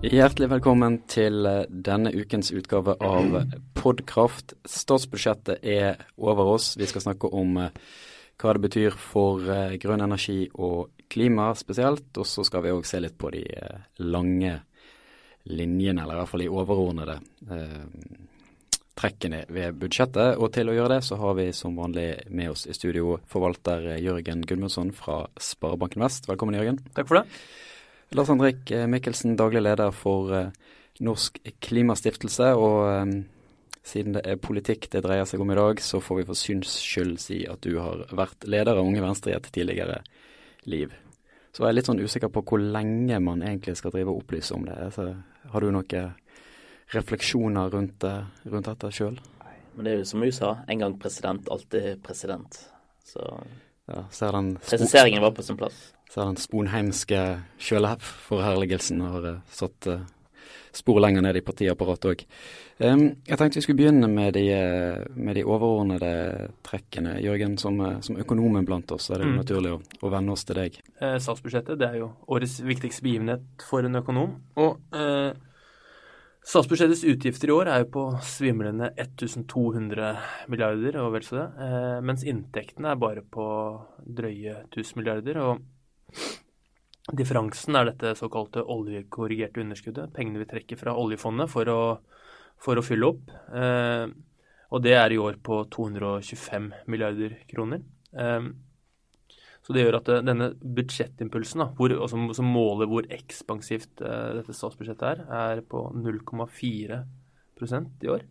Hjertelig velkommen til eh, denne ukens utgave av Podkraft. Statsbudsjettet er over oss. Vi skal snakke om eh, hva det betyr for eh, grønn energi og klima spesielt. Og så skal vi òg se litt på de lange linjene, eller i hvert fall de overordnede eh, trekkene ved budsjettet. Og til å gjøre det, så har vi som vanlig med oss i studio forvalter Jørgen Gudmundsson fra Sparebanken Vest. Velkommen, Jørgen. Takk for det. Lars Henrik eh, Mikkelsen, daglig leder for uh, Norsk Klimastiftelse. Og um, siden det er politikk det dreier seg om i dag, så får vi for syns skyld si at du har vært leder av Unge Venstre i et tidligere liv. Så jeg er litt sånn usikker på hvor lenge man egentlig skal drive og opplyse om det. Så har du noen refleksjoner rundt, rundt dette sjøl? Men det er jo som USA. En gang president, alltid president. Så ja, Presiseringen var på sin plass. Ser den sponheimske sjølforherligelsen har uh, satt uh, spor lenger ned i partiapparatet òg. Um, jeg tenkte vi skulle begynne med de, eh, med de overordnede trekkene. Jørgen, som, som, økonomen blant oss, er det mm. naturlig å, å, vende oss til deg. Eh, statsbudsjettet det er jo årets viktigste begivenhet for en økonom. Og eh, Statsbudsjettets utgifter i år er jo på svimlende 1200 milliarder og vel så det, eh, mens inntektene er bare på drøye 1000 milliarder. og Differansen er dette såkalte oljekorrigerte underskuddet, pengene vi trekker fra oljefondet for å, for å fylle opp. Eh, og det er i år på 225 milliarder kroner. Eh, så det gjør at denne budsjettimpulsen, da, hvor, altså, som måler hvor ekspansivt uh, dette statsbudsjettet er, er på 0,4% i år.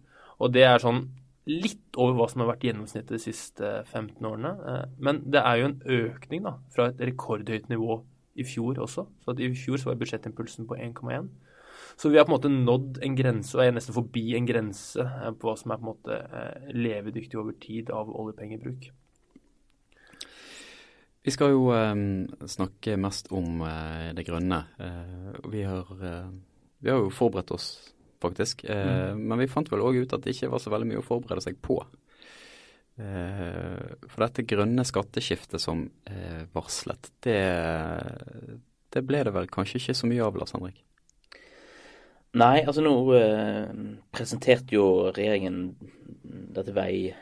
Og det er sånn litt over hva som har vært gjennomsnittet de siste 15 årene. Uh, men det er jo en økning da, fra et rekordhøyt nivå i fjor også. Så I fjor så var budsjettimpulsen på 1,1. Så vi har på en måte nådd en grense, og er nesten forbi en grense eh, på hva som er på en måte eh, levedyktig over tid av oljepengebruk. Vi skal jo um, snakke mest om uh, det grønne. Uh, vi, har, uh, vi, har, jo forberedt oss faktisk. Eh, mm. Men vi fant vel òg ut at det ikke var så veldig mye å forberede seg på. Eh, for dette grønne skatteskiftet som eh, varslet, det, det, ble det vel kanskje ikke så mye av, Lars Henrik? Nei, altså nå eh, presenterte jo regjeringen dette vei,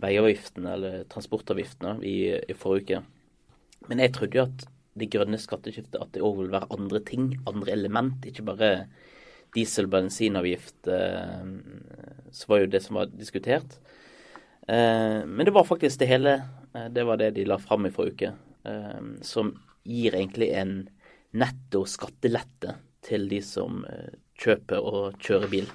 veiavgiftene, eller transportavgiftene, i, i forrige uke. Men jeg trodde jo at det grønne skatteskiftet at det òg vil være andre ting, andre element. Ikke bare diesel- og bensinavgift, som så var jo det som var diskutert. Eh, men det var faktisk det hele. Eh, det var det de la fram i forrige uke. Som gir egentlig en netto skattelette til de som kjøper og kjører bil.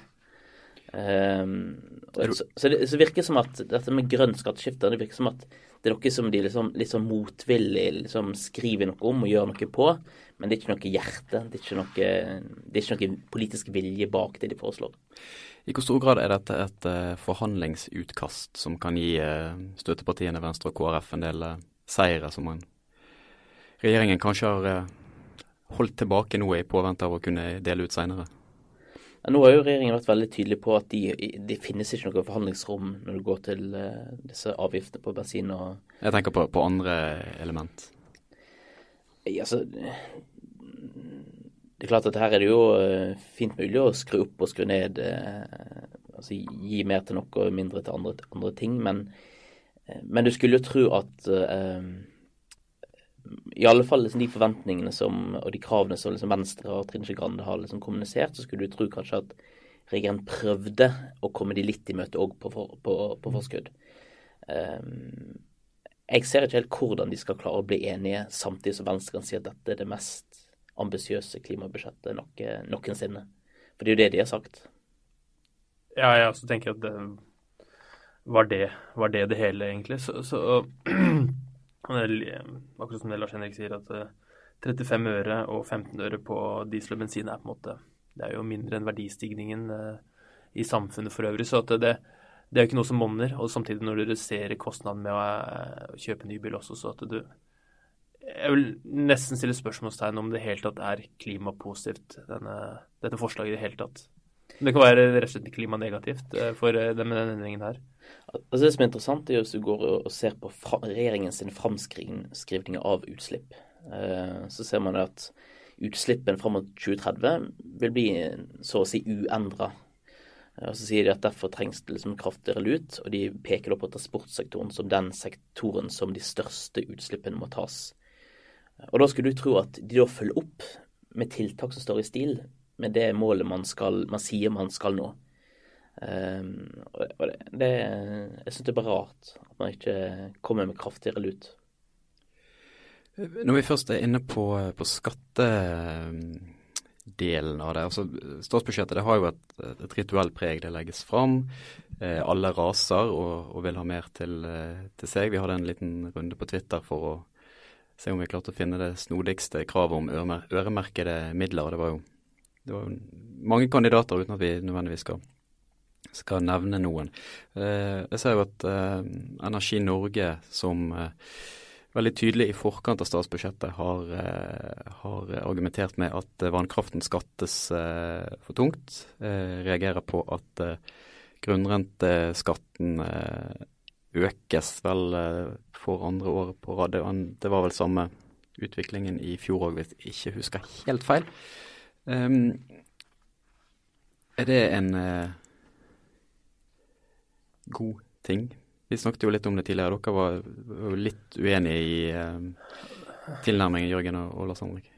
Så, så, det, virker som at dette med grønn skatteskifte, det virker som at det er noe som de liksom, litt sånn motvillig liksom skriver noe om og gjør noe på. Men det er ikke noe hjerte, det er ikke noe, det er ikke noe politisk vilje bak det de foreslår. I hvor stor grad er dette et uh, forhandlingsutkast som kan gi uh, støttepartiene Venstre og KrF en del uh, seire som man, regjeringen kanskje har holdt tilbake nå i påvente av å kunne dele ut seinere? Nå har jo regjeringen vært veldig tydelig på at det de finnes ikke noe forhandlingsrom når det går til uh, disse avgiftene på bensin og Jeg tenker på, på andre element. Ja, altså Det er klart at her er det jo uh, fint mulig å skru opp og skru ned. Uh, altså gi mer til noe og mindre til andre, andre ting. Men, men, du skulle jo tro at i alle fall liksom de forventningene som, og de kravene som liksom Venstre og Trine Skei Grande har liksom kommunisert, så skulle du tro kanskje at regjeringen prøvde å komme de litt i møte òg på, for, på, på, forskudd. Um, jeg ser ikke helt hvordan de skal klare å bli enige, samtidig som Venstre kan si at dette er det mest ambisiøse klimabudsjettet noe, noensinne. For det er jo det de har sagt. Ja, jeg også tenker at det var det var det, det hele, egentlig. Så, så Akkurat som det Lars Henrik sier, at 35 eh, øre og 15 øre på diesel og bensin er på en måte Det er jo mindre enn verdistigningen eh, i samfunnet for øvrig. Så det, det, er jo ikke noe som monner. Og samtidig når du reduserer kostnaden med å eh, kjøpe ny bil også, så at du Jeg vil nesten stille spørsmålstegn om det i hele tatt er klimapositivt, denne, dette forslaget i det hele tatt. Det kan være rett og slett klimanegativt for denne endringen her. Altså Det som er interessant, er hvis du går og ser på regjeringens framskrivning av utslipp. Eh, så ser man at utslippene fram mot 2030 vil bli så å si uendra. Og så sier de at derfor trengs det liksom kraftigere lut, og de peker da på transportsektoren som den sektoren som de største utslippene må tas. Og da skulle du tro at de da følger opp med tiltak som står i stil med det målet man, skal, man sier man skal nå. Um, og det, det, jeg syns det er bare rart at man ikke kommer med kraftigere lut. Når vi først er inne på, på skattedelen av det. altså Statsbudsjettet det har jo et, et rituelt preg. Det legges fram. Eh, alle raser og, og, vil ha mer til, til, seg. Vi hadde en liten runde på Twitter for å se om vi klarte å finne det snodigste kravet om øremer, øremerkede midler. Det var, jo, det var, jo, mange kandidater uten at vi nødvendigvis skal, skal nevne noen. Eh, jeg ser jo at eh, Energi Norge som eh, veldig tydelig i forkant av statsbudsjettet har, har argumentert med at vannkraften skattes for tungt. Reagerer på at grunnrenteskatten økes vel for andre år på rad. Det var vel samme utviklingen i fjor òg, hvis jeg ikke husker helt feil. Um, er det en god ting vi snakket jo litt om det tidligere. Dere var litt uenige i eh, tilnærmingen, Jørgen og Lars Henrik.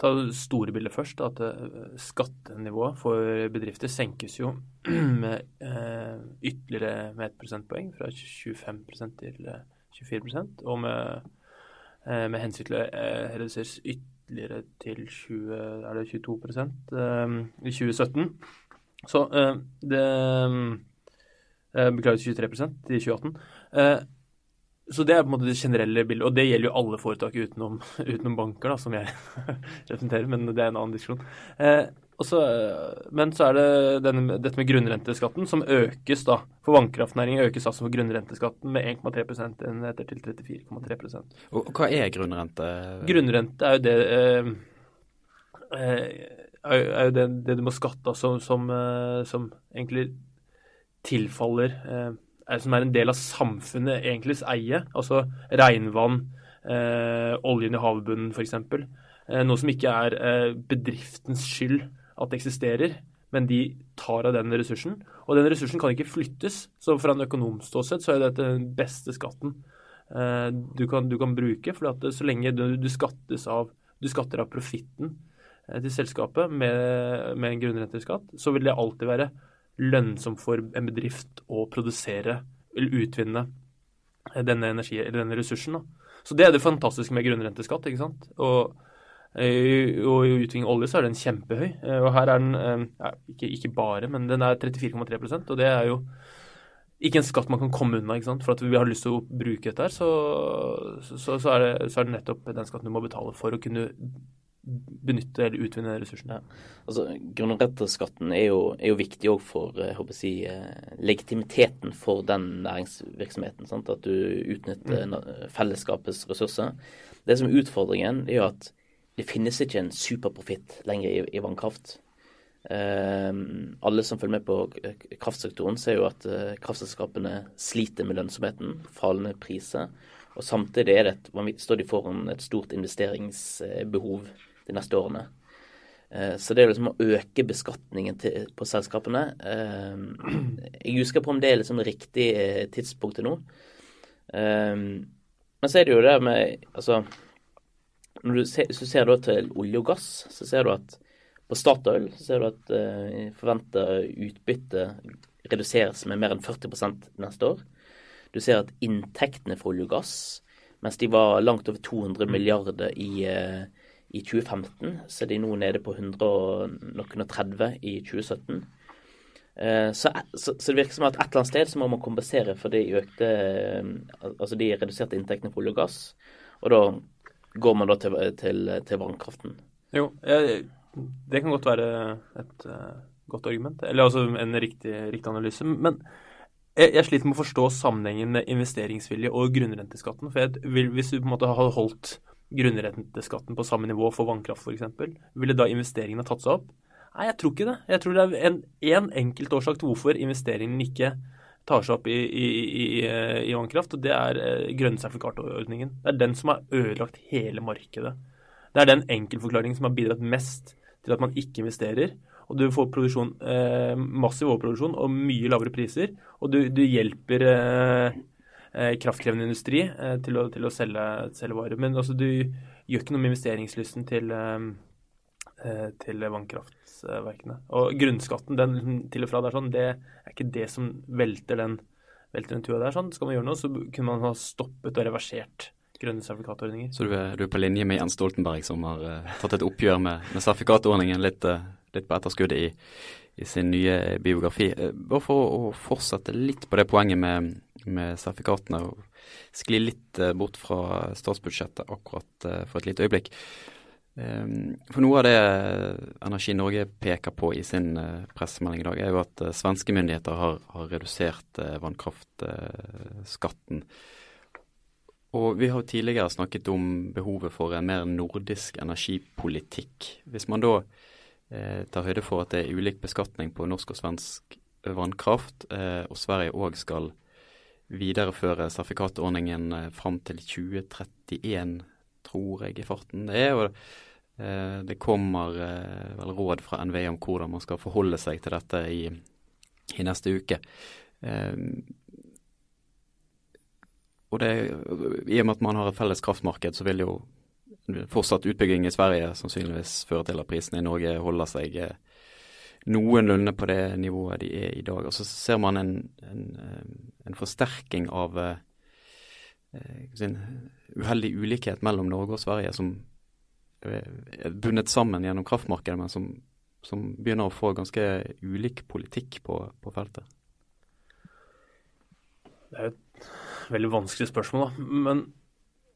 Ta det store bildet først. At uh, skattenivået for bedrifter senkes jo med eh, ytterligere med ett prosentpoeng, fra 25 til uh, 24 Og med, eh, med hensyn til å reduseres ytterligere til 20, er det 22 eh, i 2017. Så det Eh, beklager 23 i 2018. Eh, så det er på en måte det generelle bildet, og det gjelder jo alle foretak utenom, utenom banker, da, som jeg representerer, men det er en annen diskusjon. Eh, så, men så er det denne, dette med grunnrenteskatten, som økes da. For vannkraftnæringen økes altså for grunnrenteskatten med 1,3 enn etter til 34,3% Og Hva er grunnrente? Grunnrente er jo det eh, er jo det, det, du må skatte av som, som, som egentlig tilfaller eh, Som er en del av samfunnet egentligs eie. Altså regnvann, eh, oljen i havbunnen f.eks. Eh, noe som ikke er eh, bedriftens skyld at det eksisterer, men de tar av den ressursen. Og den ressursen kan ikke flyttes. Så fra en økonomståsett så er dette den beste skatten eh, du, kan, du, kan, bruke. For så lenge du, du, av, du skatter av profitten til selskapet med, med en grunnrenteskatt, så vil det alltid være lønnsomt for en bedrift å produsere eller utvinne denne, energi, denne ressursen. Da. Så Det er det fantastiske med grunnrenteskatt. ikke sant? Og, eh, og i utvinning av olje så er den kjempehøy. Eh, og her er den eh, ja, ikke, ikke, bare, men den er 34,3% og det er jo ikke en skatt man kan komme unna. ikke sant? For at vi har lyst til å bruke dette her, så, så, så, er det, så er det nettopp den skatten du må betale for å kunne benytte eller utvinne ressursene. Ja. Altså, Grunnrenteskatten er er jo viktig òg for jeg håper å si, eh, legitimiteten for den næringsvirksomheten. Sant? At du utnytter mm. fellesskapets ressurser. Det som er utfordringen, er jo at det finnes ikke en superprofitt lenger i, i vannkraft. Um, alle som følger med på kraftsektoren, ser jo at uh, kraftselskapene sliter med lønnsomheten, fallende priser. Og samtidig er det et, står de foran et stort investeringsbehov de neste årene. Eh, så det er liksom å øke beskatningen på selskapene eh, Jeg husker på om det er liksom riktig eh, tidspunkt til nå. Men så er det jo det med Altså, når du ser, du ser da til olje og gass, så ser du at på Statoil så ser du at uh, forventa utbytte reduseres med mer enn 40% neste år. Du ser at inntektene for olje og gass, mens de var langt over 200 milliarder i uh, i 2015, så er de nå nede på 130 i 2017. Eh, så, så, så, det virker som at et eller annet sted så må man kompensere for de økte eh, Altså de reduserte inntektene på olje og gass. Og da går man da til, til, til vannkraften. Jo, det kan godt være et uh, godt argument. Eller altså en riktig, riktig analyse. Men jeg, sliter med å forstå sammenhengen med investeringsvilje og grunnrenteskatten. For jeg, hvis du på en måte har holdt grunnrenteskatten på samme nivå for vannkraft f.eks., ville da investeringene tatt seg opp? Nei, jeg tror ikke det. Jeg tror det er en, en enkelt årsak til hvorfor investeringene ikke tar seg opp i, i, i, i vannkraft, og det er eh, grønne sertifikatordningen. Det er den som har ødelagt hele markedet Det er den enkeltforklaringen som har bidratt mest til at man ikke investerer. Og du får eh, massiv overproduksjon og mye lavere priser. Og du, du hjelper eh, kraftkrevende industri eh, til å, til å selge, selge, varer. Men altså, du gjør ikke noe med investeringslysten til, eh, eh, til vannkraftverkene. Og grunnskatten den til og fra der sånn, det er ikke det som velter den, velter den tua der. sånn. Skal man gjøre noe, så kunne man ha stoppet og reversert grønne sertifikatordninger. Så du er, du er, på linje med Jens Stoltenberg, som har uh, tatt et oppgjør med, med sertifikatordningen litt, uh, litt på etterskuddet i, i, sin nye biografi. Uh, bare for å, fortsette litt på det poenget med, med sertifikatene, og skli litt bort fra statsbudsjettet akkurat for et lite øyeblikk. For noe av det Energi Norge peker på i sin pressemelding i dag, er jo at svenske myndigheter har, har redusert vannkraftskatten og vi har jo tidligere snakket om behovet for en mer nordisk energipolitikk. Hvis man da eh, tar høyde for at det er ulik beskatning på norsk og svensk vannkraft, eh, og Sverige òg skal videreføre sertifikatordningen eh, fram til 2031, tror jeg i farten. Det er og eh, det kommer eh, vel råd fra NVE om hvordan man skal forholde seg til dette i, i neste uke. Eh, og det, I og med at man har et felles kraftmarked, så vil jo fortsatt utbygging i Sverige sannsynligvis fører til at prisene i Norge holder seg eh, noenlunde på det nivået de er i dag. Og så ser man en, en, eh, en forsterking av eh, sin uheldig ulikhet mellom Norge og Sverige, som er bundet sammen gjennom kraftmarkedet, men som, som begynner å få ganske ulik politikk på, på feltet. Det er jo veldig vanskelig spørsmål, da. Men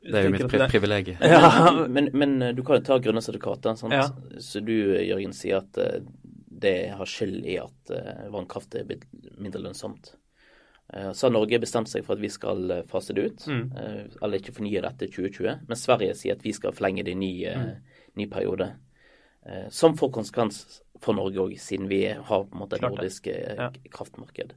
det er jo mitt pri privilegium. Ja. men, men, eh, du kan jo ta grønne sertifikater. Ja. Så du, Jørgen, sier at uh, det har skyld i at vannkraft er blitt mindre lønnsomt. Så har Norge bestemt seg for at vi skal fase det ut, mm. eller ikke fornye dette i 2020. Men Sverige sier at vi skal forlenge det i ny, mm. ny periode. som får konsekvens for Norge òg, siden vi har på en måte et nordisk ja. kraftmarked.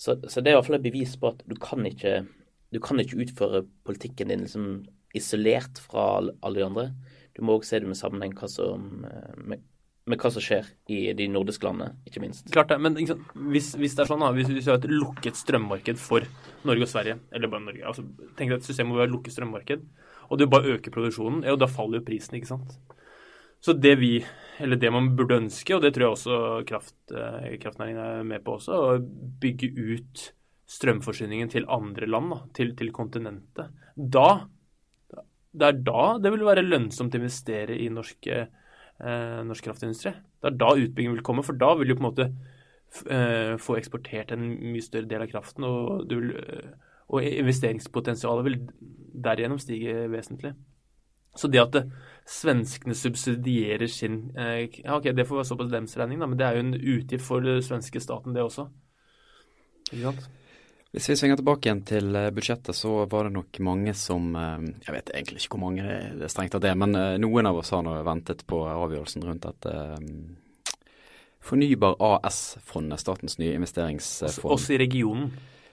Så, så, det er i hvert fall et bevis på at du kan ikke, du kan ikke utføre politikken din liksom isolert fra alle de andre. Du må òg se det med sammenheng hva som, med, med, hva som skjer i de nordiske landene, ikke minst. Klart det, men hvis, hvis, det er sånn, da, hvis, hvis vi har et lukket strømmarked for Norge og Sverige, eller bare Norge altså, Tenk deg et system hvor vi har lukket strømmarked, og du bare øker produksjonen, ja, da faller jo prisen, ikke sant. Så det vi, eller det man burde ønske, og det tror jeg også kraft, eh, kraftnæringen er med på også, å bygge ut strømforsyningen til andre land, da, til, til, kontinentet. Da, det er da det vil være lønnsomt å investere i norske, eh, norsk kraftindustri. Det er da utbyggingen vil komme, for da vil du på en måte eh, få eksportert en mye større del av kraften, og, vil, eh, og investeringspotensialet vil derigjennom stige vesentlig. Så det at det, svenskene subsidierer sin eh, ja, ok, Det får være såpass deres regning, da, men det er jo en utgift for den svenske staten, det også. Ikke sant? Hvis vi svinger tilbake igjen til eh, budsjettet, så var det nok mange som eh, Jeg vet egentlig ikke hvor mange det er strengt av det, men noen av oss har nå ventet på avgjørelsen rundt dette Fornybar AS-fondet, statens nye investeringsfond. Også i regionen?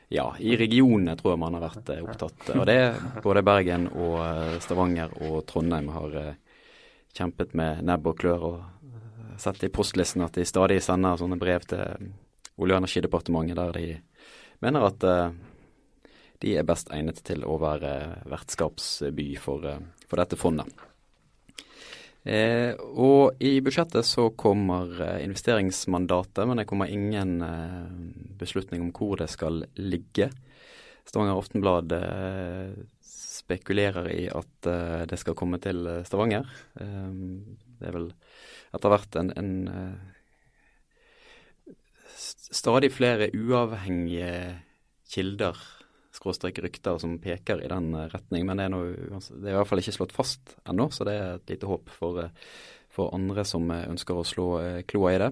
Ja, i regionene tror jeg man har vært eh, opptatt av det. Både Bergen og eh, Stavanger og Trondheim har eh, kjempet med nebb og klør og sett i postlisten at de stadig sender sånne brev til Olje- og energidepartementet der de mener at de er best egnet til å være vertskapsby for, for dette fondet. Eh, og i budsjettet så kommer eh, investeringsmandatet, men det kommer ingen eh, beslutning om hvor det skal ligge. Stavanger Aftenblad eh, spekulerer i at eh, det skal komme til eh, Stavanger. det er vel etter hvert en, en stadig flere uavhengige kilder skråstrek rykter som peker i den eh, retning. Men det er, noe, det er, i hvert fall ikke slått fast ennå, så det er et lite håp for, eh, for andre som eh, ønsker å slå kloa i det.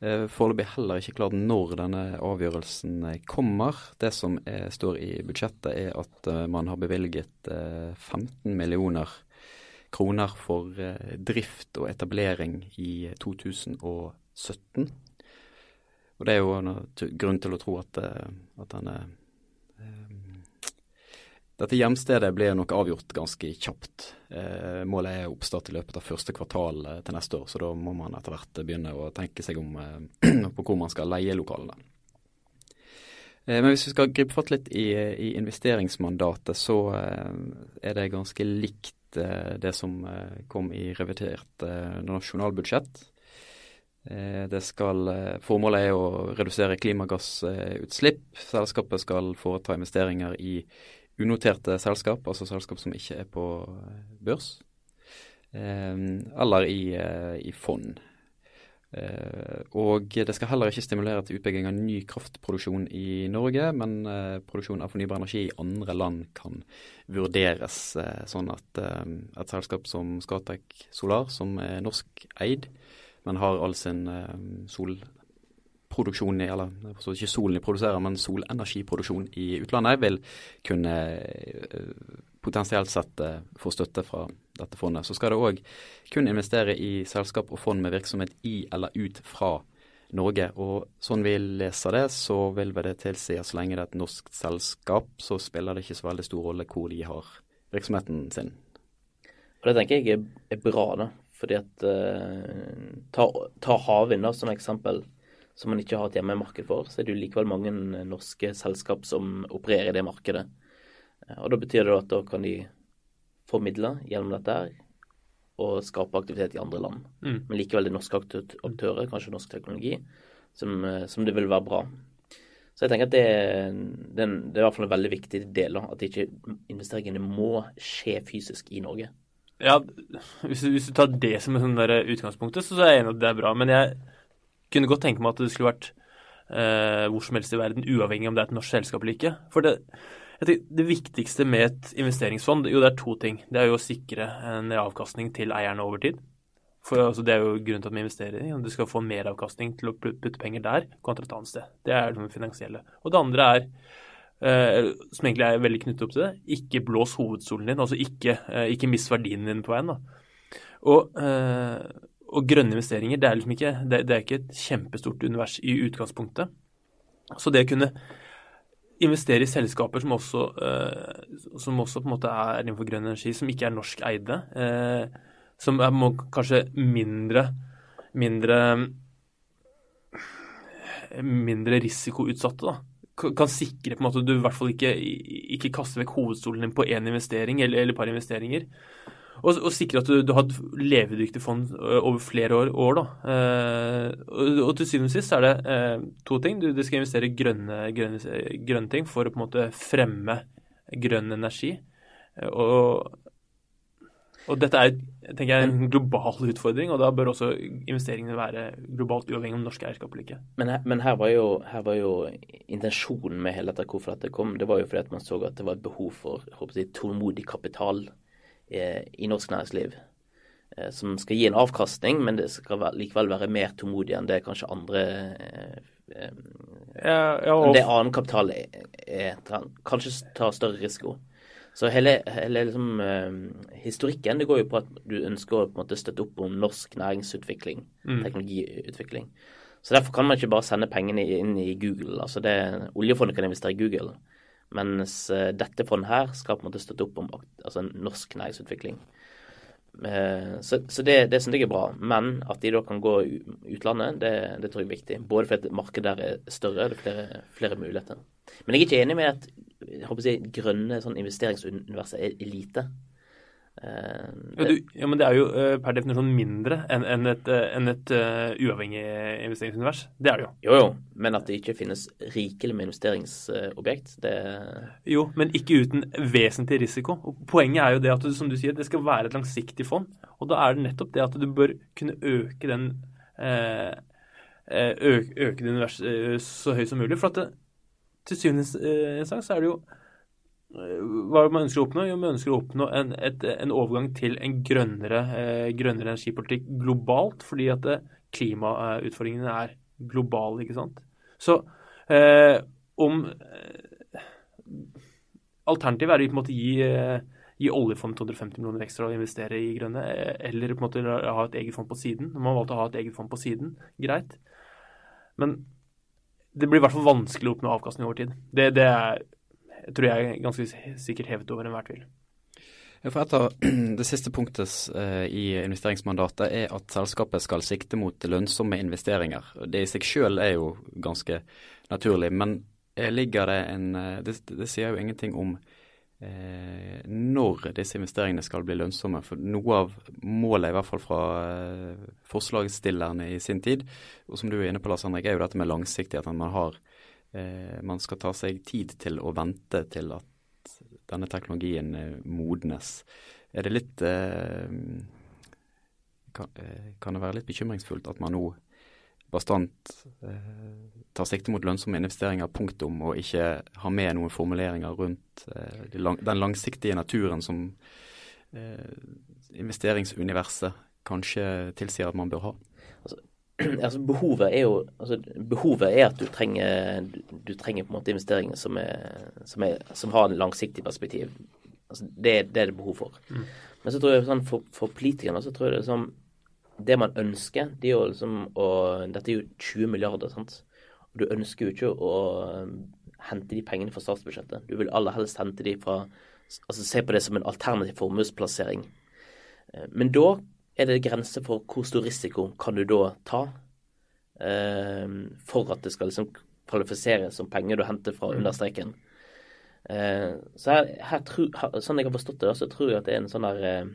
Foreløpig heller ikke klart når denne avgjørelsen kommer. Det som er, står i budsjettet er at man har bevilget 15 millioner kroner for drift og etablering i 2017. Og det er jo grunn til å tro at, at denne dette hjemstedet blir nok avgjort ganske kjapt. Eh, målet er oppstart i løpet av første kvartal eh, til neste år, så da må man etter hvert begynne å tenke seg om eh, på hvor man skal leie lokalene. Eh, men hvis vi skal gripe fatt litt i, i investeringsmandatet, så eh, er det ganske likt det som kom i revidert nasjonalbudsjett. Det skal, Formålet er å redusere klimagassutslipp. Selskapet skal foreta investeringer i unoterte selskap, altså selskap som ikke er på eh, børs, eh, eller i, eh, i fond. Og det skal heller ikke stimulere til utbygging av ny kraftproduksjon i Norge, men produksjon av fornybar energi i andre land kan vurderes. Sånn at et selskap som Scatec Solar, som er norsk eid, men har all sin solproduksjon i, eller ikke solen de produserer, men solenergiproduksjon i utlandet, vil kunne eh, potensielt sett eh, få støtte fra dette fondet. Så skal det òg kun investere i selskap og fond med virksomhet i eller ut fra Norge. Og sånn vi leser det, så vil det tilsi at så lenge det er et norsk selskap, så spiller det ikke så veldig stor rolle hvor de har virksomheten sin. Og Det tenker jeg er bra, da. Fordi at uh, Ta, ta havvind som eksempel som man ikke har et hjemmemarked for, så er det jo likevel mange norske selskap som opererer i det markedet. Eh, og Da betyr det at da kan de få midler gjennom dette her og skape aktivitet i andre land. Mm. Men likevel det er norske aktører, kanskje norsk teknologi, som, eh, som, det vil være bra. Så jeg tenker at det, det, det er i hvert fall en veldig viktig del, at ikke investeringene må skje fysisk i Norge. Ja, hvis, hvis du tar det som sånn utgangspunktet, så er jeg enig at det er bra. Men jeg kunne godt tenke meg at det skulle vært eh, hvor som helst i verden, uavhengig om det er et norsk selskap eller ikke. For det, det viktigste med et investeringsfond, jo det er to ting. Det er jo å sikre en avkastning til eierne over tid. For altså, Det er jo grunnen til at vi investerer. Du skal få mer avkastning til å putte penger der kontra et annet sted. Det er det finansielle. Og det andre er, eh, som egentlig er veldig knyttet opp til det, ikke blås hovedstolen din. Altså ikke, eh, ikke mist verdien din på veien. da. Og eh, og grønne investeringer, det er liksom ikke, det, det er ikke et kjempestort univers i utgangspunktet. Så det å kunne investere i selskaper som også, eh, som også på en måte er innenfor grønn energi, som ikke er norsk eide, eh, som er må, kanskje mindre mindre mindre risikoutsatte, da kan sikre på en måte at du i hvert fall ikke, ikke kaster vekk hovedstolen din på én investering eller, et par investeringer. Og, og sikre at du, du har et levedyktig fond over flere år. år da. Eh, og, og, til syvende og sist er det eh, to ting. Du, du skal investere i grønne, grønne, grønne, ting for å på en måte fremme grønn energi. Eh, og, og dette er tenker jeg, en global utfordring, og da bør også investeringene være globalt uavhengig om norske eierskap eller ikke. Men, her, men her, var jo, her, var jo, intensjonen med hele dette, hvorfor dette kom, det var jo fordi at man så at det var et behov for håper jeg, tålmodig kapital Eh, i norsk næringsliv. Eh, som skal gi en avkastning, men det skal likevel være mer tålmodig enn det kanskje andre eh, ja, ja, og... Det annen kapital er, er, kanskje tar større risiko. Så hele, hele liksom, historikken det går jo på at du ønsker å på en måte støtte opp om norsk næringsutvikling, mm. teknologiutvikling. Så derfor kan man ikke bare sende pengene inn i Google. altså det, Oljefondet kan investere i Google. Mens eh, dette fondet her skal på en måte støtte opp om altså norsk næringsutvikling. Eh, så, så det, det syns jeg er bra. Men at de da kan gå utlandet, det, det tror jeg er viktig. Både fordi markedet der er større, det er flere, flere muligheter. Men jeg er ikke enig med at jeg håper å si, grønne sånn investeringsuniverset er lite. Uh, ja, du, ja, men det er jo uh, per definisjon mindre enn en et, uh, en et uavhengig investeringsunivers. Det er det jo. Jo, jo, men at det ikke finnes rikelig med investeringsobjekt, det Jo, men ikke uten vesentlig risiko. Og poenget er jo det at du, som du sier, det skal være et langsiktig fond. Og da er det nettopp det at du bør kunne øke den øke, øke det universet så høyt som mulig. For at det, til syvende instans så er det jo hva man ønsker å oppnå? Jo, man ønsker å oppnå en, et, en overgang til en grønnere, eh, grønnere, energipolitikk globalt, fordi at eh, klimautfordringene er globale, ikke sant. Så eh, om eh, Alternativet er å på en måte gi, eh, gi oljefondet 250 millioner ekstra og investere i grønne, eh, eller på en måte ha et eget fond på siden. Når man valgte å ha et eget fond på siden, greit. Men det blir i hvert fall vanskelig å oppnå avkastning over tid. Det, det er tror jeg er ganske sikkert hevet over enhver tvil. For et av Det siste punktet eh, i investeringsmandatet er at selskapet skal sikte mot lønnsomme investeringer. Det i seg selv er jo ganske naturlig, men ligger det en Det, det sier jo ingenting om eh, når disse investeringene skal bli lønnsomme. For noe av målet, i hvert fall fra eh, forslagsstillerne i sin tid, og som du er inne på Lars Henrik, er jo dette med langsiktighet. At man, har, eh, man skal ta seg tid til å vente til at denne teknologien eh, modnes. Er det litt eh, kan, eh, det være litt bekymringsfullt at man nå bastant eh, tar sikte mot lønnsomme investeringer, punktum, og ikke har med noen formuleringer rundt eh, den langsiktige naturen som eh, investeringsuniverset kanskje tilsier at man bør ha? Altså, behovet er jo altså, behovet er at du trenger, du trenger på en måte investeringer som, er, som, er, som har en langsiktig perspektiv. Altså, det, det, er det behov for. Mm. Men så tror jeg sånn for, for politikerne så tror jeg det er sånn det man ønsker, det er jo liksom å Dette er jo 20 milliarder, sant. Og du ønsker jo ikke å hente de pengene fra statsbudsjettet. Du vil aller helst hente de fra Altså se på det som en alternativ formuesplassering. Eh, men da er det grenser for hvor stor risiko kan du da ta eh, for at det skal liksom kvalifiseres som penger du henter fra mm. understreken. Eh, så her, her, her, sånn jeg har forstått det, så tror jeg at det er en sånn der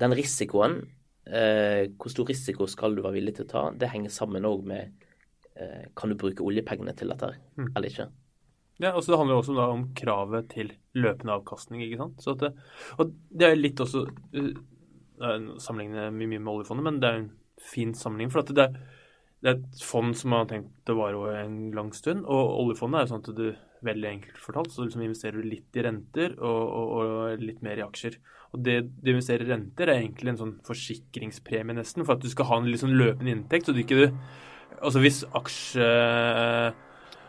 Den risikoen eh, hvor stor risiko skal du være villig til å ta, det henger sammen òg med eh, kan du bruke oljepengene til dette mm. eller ikke. Ja, og så Det handler også da om kravet til løpende avkastning. ikke sant? Så det, og det er litt også uh, Sammenligne mye med oljefondet, men det er en fin sammenligning. For det, det er et fond som har tenkt å vare over en lang stund. Og oljefondet er jo sånn at du veldig enkelt fortalt, så liksom investerer du litt i renter og, og, og litt mer i aksjer. Og det du investerer i renter, er egentlig en sånn forsikringspremie, nesten, for at du skal ha en sånn løpende inntekt. så du ikke Altså hvis aksje,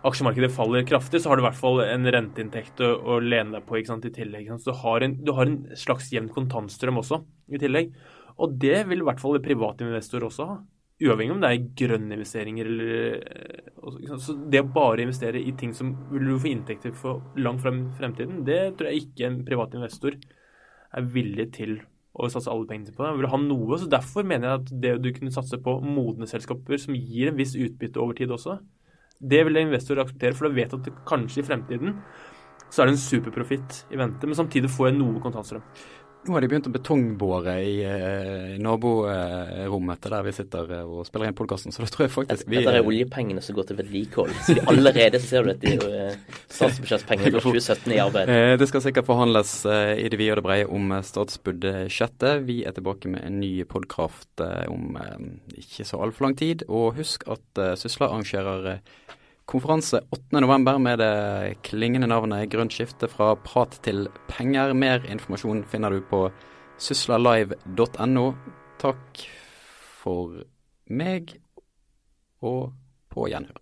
aksjemarkedet faller kraftig, så har du i hvert fall en renteinntekt å, å lene deg på ikke sant, i tillegg. Så du har, en, du har en slags jevn kontantstrøm også i tillegg. Og det vil i hvert fall private investorer også ha. Uavhengig om det er grønne investeringer eller Så det å bare investere i ting som vil du få inntekter for langt frem i fremtiden, det tror jeg ikke en privat investor er villig til å satse alle pengene på. Han vil ha noe, så Derfor mener jeg at det du kunne satse på modne selskaper som gir en viss utbytte over tid også, det vil investorer akseptere, for de vet at det kanskje i fremtiden så er det en superprofitt i vente, men samtidig får jeg noe kontantstrøm. Nå har de begynt å betongbore i, i naborommet til der vi sitter uh, og spiller inn podkasten, så da tror jeg faktisk vi Dette er oljepengene som går til vedlikehold. Så de allerede ser du at de statsbudsjettpengene for 2017 i arbeid. det skal sikkert forhandles i det vide og det brede om statsbudsjettet. Vi er tilbake med en ny podkraft om ikke så altfor lang tid. Og husk at Sysla arrangerer konferanse 8.11. med det klingende navnet Grønt skifte fra prat til penger. Mer informasjon finner du på syslalive.no. Takk for meg, og på gjenhør.